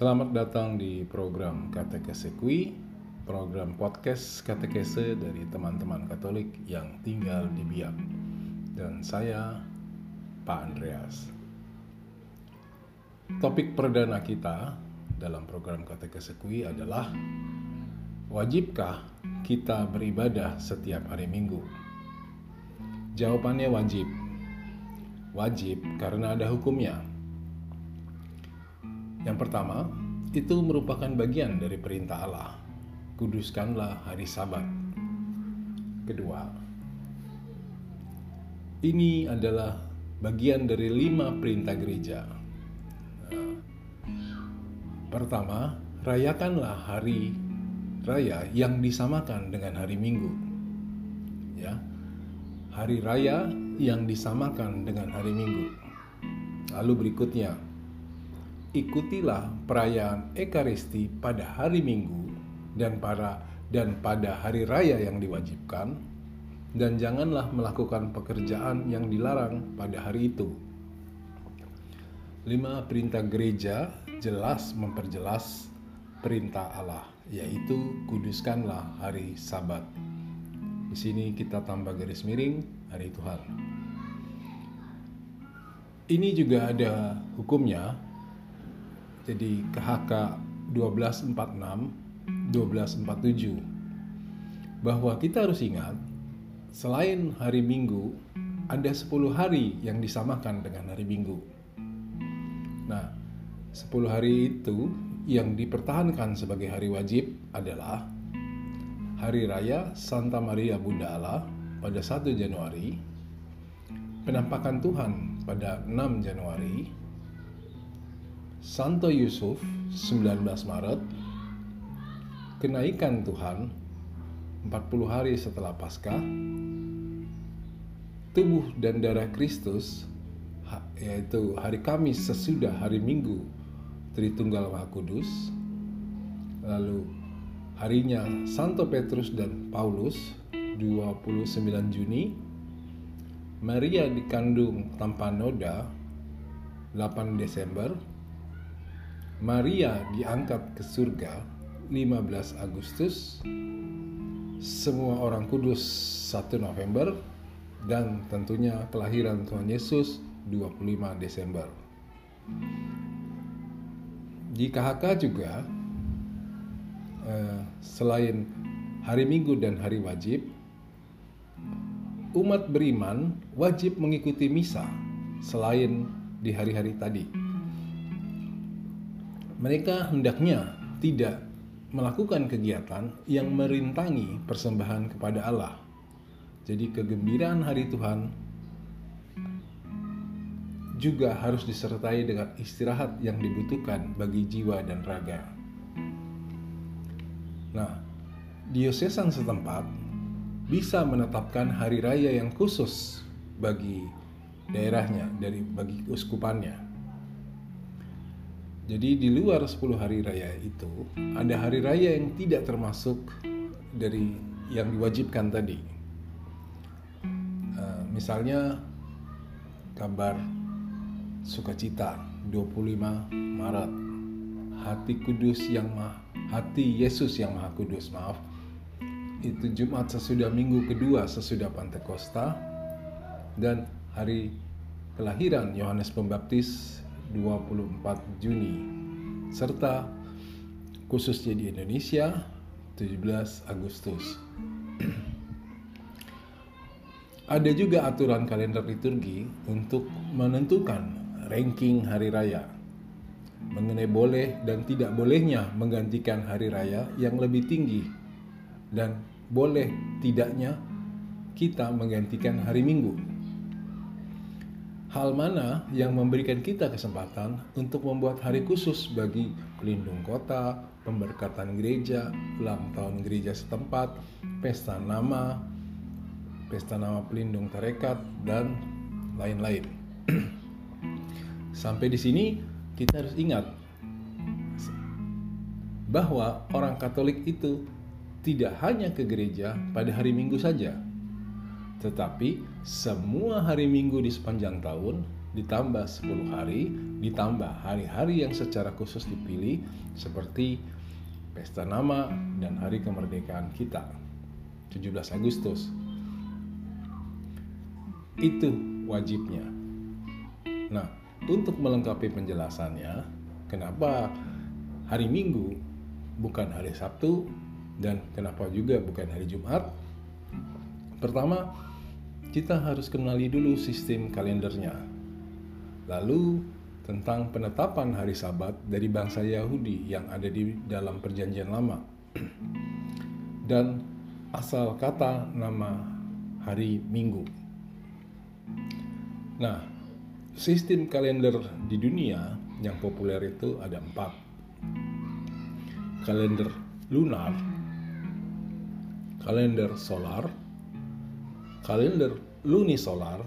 Selamat datang di program Katekese Kui, program podcast katekese dari teman-teman Katolik yang tinggal di Biak. Dan saya Pak Andreas. Topik perdana kita dalam program Katekese Kui adalah Wajibkah kita beribadah setiap hari Minggu? Jawabannya wajib. Wajib karena ada hukumnya. Yang pertama, itu merupakan bagian dari perintah Allah. Kuduskanlah hari Sabat. Kedua, ini adalah bagian dari lima perintah gereja. Pertama, rayakanlah hari raya yang disamakan dengan hari Minggu. Ya. Hari raya yang disamakan dengan hari Minggu. Lalu berikutnya, ikutilah perayaan Ekaristi pada hari Minggu dan para dan pada hari raya yang diwajibkan dan janganlah melakukan pekerjaan yang dilarang pada hari itu. Lima perintah gereja jelas memperjelas perintah Allah, yaitu kuduskanlah hari Sabat. Di sini kita tambah garis miring hari Tuhan. Ini juga ada hukumnya jadi KHK 1246 1247 bahwa kita harus ingat selain hari Minggu ada 10 hari yang disamakan dengan hari Minggu. Nah, 10 hari itu yang dipertahankan sebagai hari wajib adalah Hari Raya Santa Maria Bunda Allah pada 1 Januari, Penampakan Tuhan pada 6 Januari, Santo Yusuf 19 Maret. Kenaikan Tuhan 40 hari setelah Paskah. Tubuh dan darah Kristus yaitu hari Kamis sesudah hari Minggu Tritunggal Maha Kudus. Lalu harinya Santo Petrus dan Paulus 29 Juni. Maria dikandung tanpa noda 8 Desember Maria diangkat ke surga 15 Agustus. Semua orang kudus 1 November dan tentunya kelahiran Tuhan Yesus 25 Desember. Di KHK juga eh, selain hari Minggu dan hari wajib umat beriman wajib mengikuti misa selain di hari-hari tadi mereka hendaknya tidak melakukan kegiatan yang merintangi persembahan kepada Allah. Jadi kegembiraan hari Tuhan juga harus disertai dengan istirahat yang dibutuhkan bagi jiwa dan raga. Nah, diosesan setempat bisa menetapkan hari raya yang khusus bagi daerahnya dari bagi uskupannya. Jadi di luar 10 hari raya itu ada hari raya yang tidak termasuk dari yang diwajibkan tadi. Uh, misalnya kabar sukacita 25 Maret. Hati kudus yang mah hati Yesus yang maha kudus maaf. Itu Jumat sesudah minggu kedua sesudah Pantekosta. Dan hari kelahiran Yohanes Pembaptis 24 Juni. Serta khususnya di Indonesia 17 Agustus. Ada juga aturan kalender liturgi untuk menentukan ranking hari raya. Mengenai boleh dan tidak bolehnya menggantikan hari raya yang lebih tinggi dan boleh tidaknya kita menggantikan hari Minggu hal mana yang memberikan kita kesempatan untuk membuat hari khusus bagi pelindung kota, pemberkatan gereja, ulang tahun gereja setempat, pesta nama, pesta nama pelindung tarekat, dan lain-lain. Sampai di sini kita harus ingat bahwa orang Katolik itu tidak hanya ke gereja pada hari Minggu saja, tetapi semua hari Minggu di sepanjang tahun ditambah 10 hari, ditambah hari-hari yang secara khusus dipilih seperti pesta nama dan hari kemerdekaan kita 17 Agustus. Itu wajibnya. Nah, untuk melengkapi penjelasannya, kenapa hari Minggu bukan hari Sabtu dan kenapa juga bukan hari Jumat? Pertama, kita harus kenali dulu sistem kalendernya Lalu tentang penetapan hari Sabat dari bangsa Yahudi yang ada di dalam Perjanjian Lama. Dan asal kata nama hari Minggu. Nah, sistem kalender di dunia yang populer itu ada empat. Kalender lunar, kalender solar, kalender lunisolar,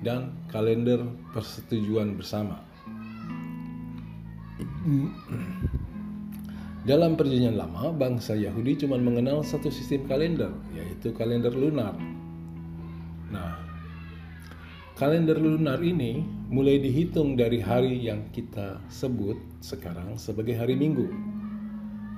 dan kalender persetujuan bersama. Dalam perjanjian lama, bangsa Yahudi cuma mengenal satu sistem kalender, yaitu kalender lunar. Nah, kalender lunar ini mulai dihitung dari hari yang kita sebut sekarang sebagai hari Minggu.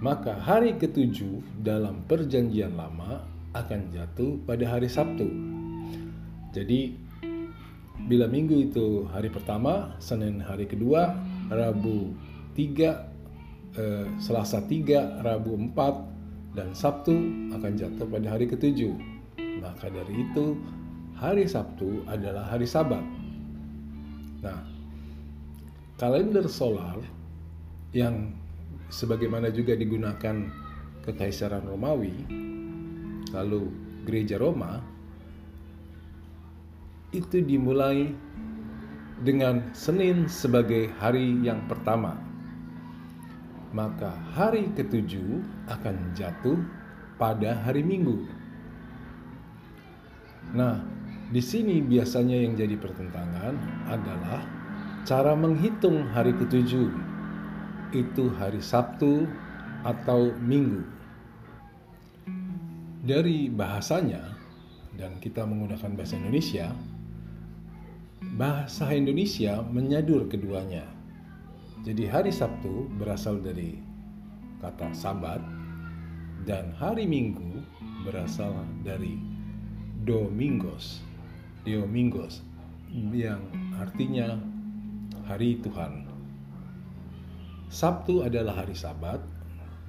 Maka hari ketujuh dalam perjanjian lama akan jatuh pada hari Sabtu. Jadi Bila minggu itu hari pertama, Senin hari kedua, Rabu tiga, eh, Selasa tiga, Rabu empat, dan Sabtu akan jatuh pada hari ketujuh. Maka dari itu, hari Sabtu adalah hari Sabat. Nah, kalender solar yang sebagaimana juga digunakan Kekaisaran Romawi, lalu Gereja Roma itu dimulai dengan Senin sebagai hari yang pertama. Maka hari ketujuh akan jatuh pada hari Minggu. Nah, di sini biasanya yang jadi pertentangan adalah cara menghitung hari ketujuh. Itu hari Sabtu atau Minggu. Dari bahasanya, dan kita menggunakan bahasa Indonesia, bahasa Indonesia menyadur keduanya. Jadi hari Sabtu berasal dari kata sabat dan hari Minggu berasal dari domingos. Domingos yang artinya hari Tuhan. Sabtu adalah hari Sabat,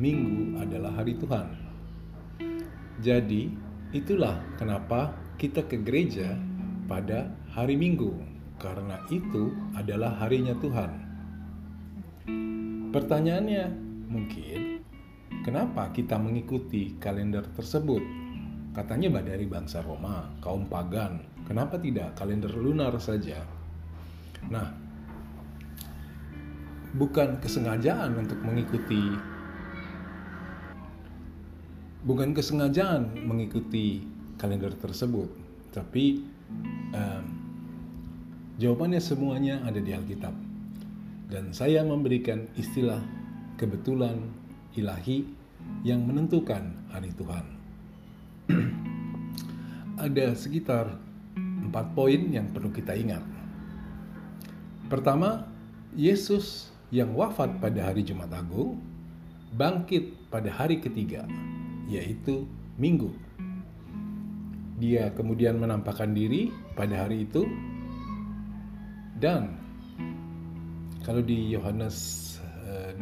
Minggu adalah hari Tuhan. Jadi, itulah kenapa kita ke gereja pada hari Minggu karena itu adalah harinya Tuhan. Pertanyaannya mungkin, kenapa kita mengikuti kalender tersebut? Katanya dari bangsa Roma, kaum pagan. Kenapa tidak kalender lunar saja? Nah, bukan kesengajaan untuk mengikuti bukan kesengajaan mengikuti kalender tersebut, tapi um, Jawabannya semuanya ada di Alkitab. Dan saya memberikan istilah kebetulan ilahi yang menentukan hari Tuhan. ada sekitar empat poin yang perlu kita ingat. Pertama, Yesus yang wafat pada hari Jumat Agung bangkit pada hari ketiga, yaitu Minggu. Dia kemudian menampakkan diri pada hari itu. Dan kalau di Yohanes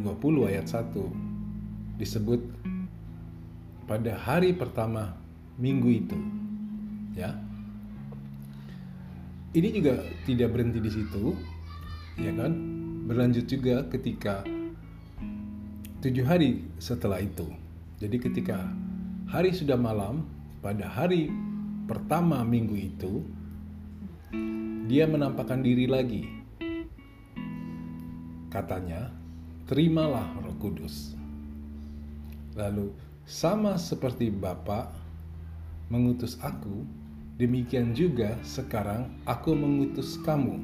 20 eh, ayat 1 disebut pada hari pertama minggu itu ya. Ini juga tidak berhenti di situ ya kan? Berlanjut juga ketika tujuh hari setelah itu jadi ketika hari sudah malam pada hari pertama minggu itu dia menampakkan diri lagi. Katanya, terimalah roh kudus. Lalu, sama seperti Bapa mengutus aku, demikian juga sekarang aku mengutus kamu.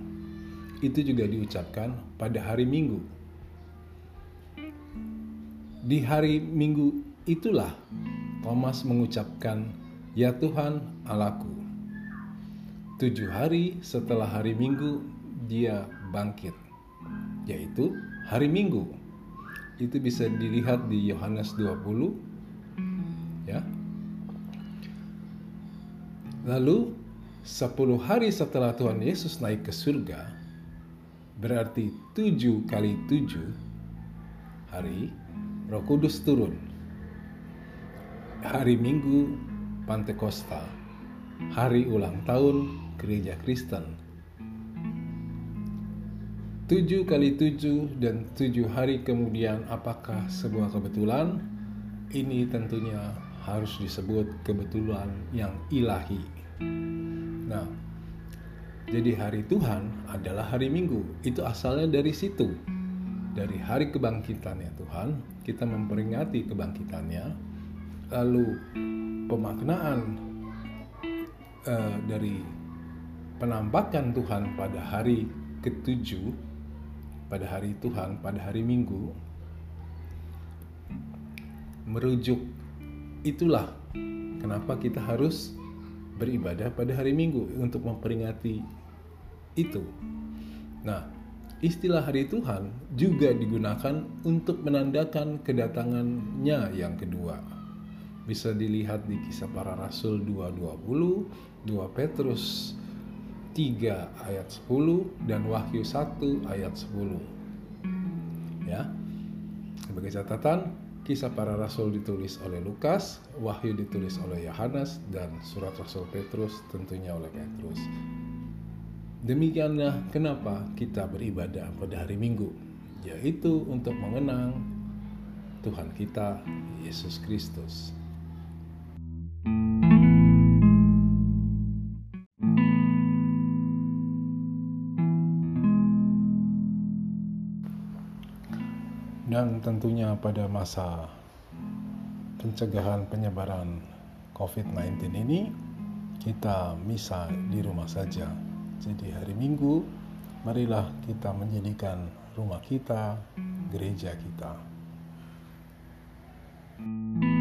Itu juga diucapkan pada hari Minggu. Di hari Minggu itulah Thomas mengucapkan, "Ya Tuhan, Allahku." Tujuh hari setelah hari Minggu, dia bangkit, yaitu hari Minggu. Itu bisa dilihat di Yohanes 20 ya. Lalu 10 hari setelah Tuhan Yesus naik ke surga, berarti 7 kali 7 hari Roh Kudus turun. Hari Minggu Pantekosta, hari ulang tahun Gereja Kristen. 7 kali 7 dan 7 hari kemudian apakah sebuah kebetulan? Ini tentunya harus disebut kebetulan yang ilahi. Nah, jadi hari Tuhan adalah hari Minggu. Itu asalnya dari situ. Dari hari kebangkitannya Tuhan, kita memperingati kebangkitannya. Lalu pemaknaan uh, dari penampakan Tuhan pada hari ketujuh, pada hari Tuhan, pada hari Minggu, merujuk itulah kenapa kita harus beribadah pada hari Minggu untuk memperingati itu. Nah, istilah hari Tuhan juga digunakan untuk menandakan kedatangannya yang kedua. Bisa dilihat di kisah para rasul 2.20, 2 Petrus 3 ayat 10 dan Wahyu 1 ayat 10. Ya. Sebagai catatan, Kisah para Rasul ditulis oleh Lukas, Wahyu ditulis oleh Yohanes, dan Surat Rasul Petrus tentunya oleh Petrus. Demikianlah kenapa kita beribadah pada hari Minggu, yaitu untuk mengenang Tuhan kita, Yesus Kristus. Dan tentunya pada masa pencegahan penyebaran COVID-19 ini kita misa di rumah saja. Jadi hari Minggu marilah kita menjadikan rumah kita gereja kita. thank you